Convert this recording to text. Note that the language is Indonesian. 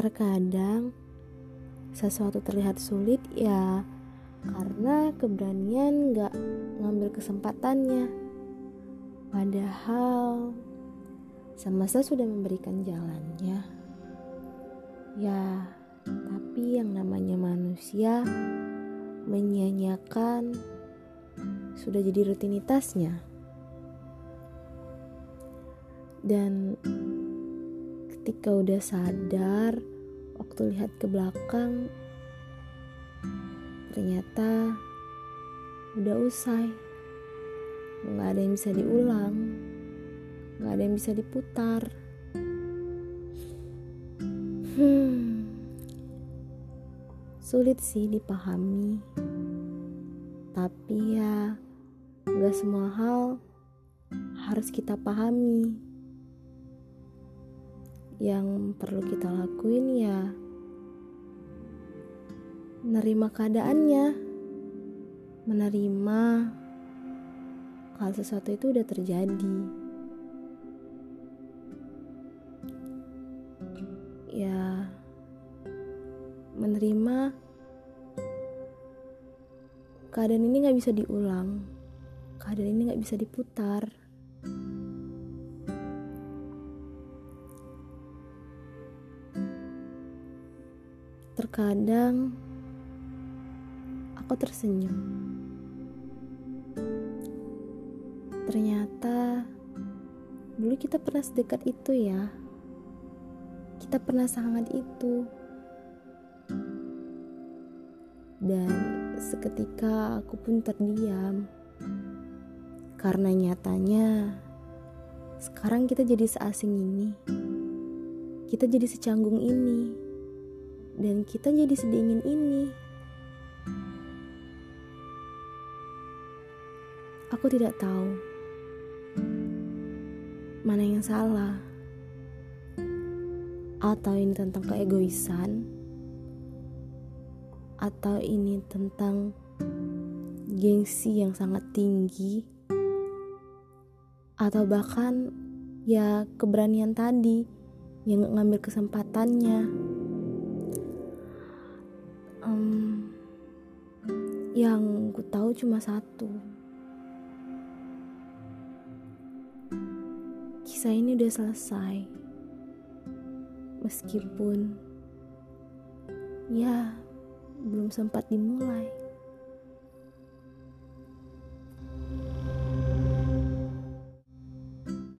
Terkadang sesuatu terlihat sulit ya karena keberanian gak ngambil kesempatannya. Padahal semesta sudah memberikan jalannya. Ya, tapi yang namanya manusia menyanyiakan sudah jadi rutinitasnya. Dan ketika udah sadar, waktu lihat ke belakang, ternyata udah usai. Nggak ada yang bisa diulang, nggak ada yang bisa diputar. Hmm, sulit sih dipahami, tapi ya nggak semua hal harus kita pahami yang perlu kita lakuin ya menerima keadaannya menerima kalau sesuatu itu udah terjadi. Ya menerima keadaan ini nggak bisa diulang keadaan ini nggak bisa diputar Terkadang aku tersenyum. Ternyata dulu kita pernah sedekat itu ya. Kita pernah sangat itu. Dan seketika aku pun terdiam. Karena nyatanya sekarang kita jadi seasing ini. Kita jadi secanggung ini dan kita jadi sedingin ini. Aku tidak tahu mana yang salah, atau ini tentang keegoisan, atau ini tentang gengsi yang sangat tinggi, atau bahkan ya keberanian tadi yang ngambil kesempatannya um, yang ku tahu cuma satu. Kisah ini udah selesai. Meskipun ya belum sempat dimulai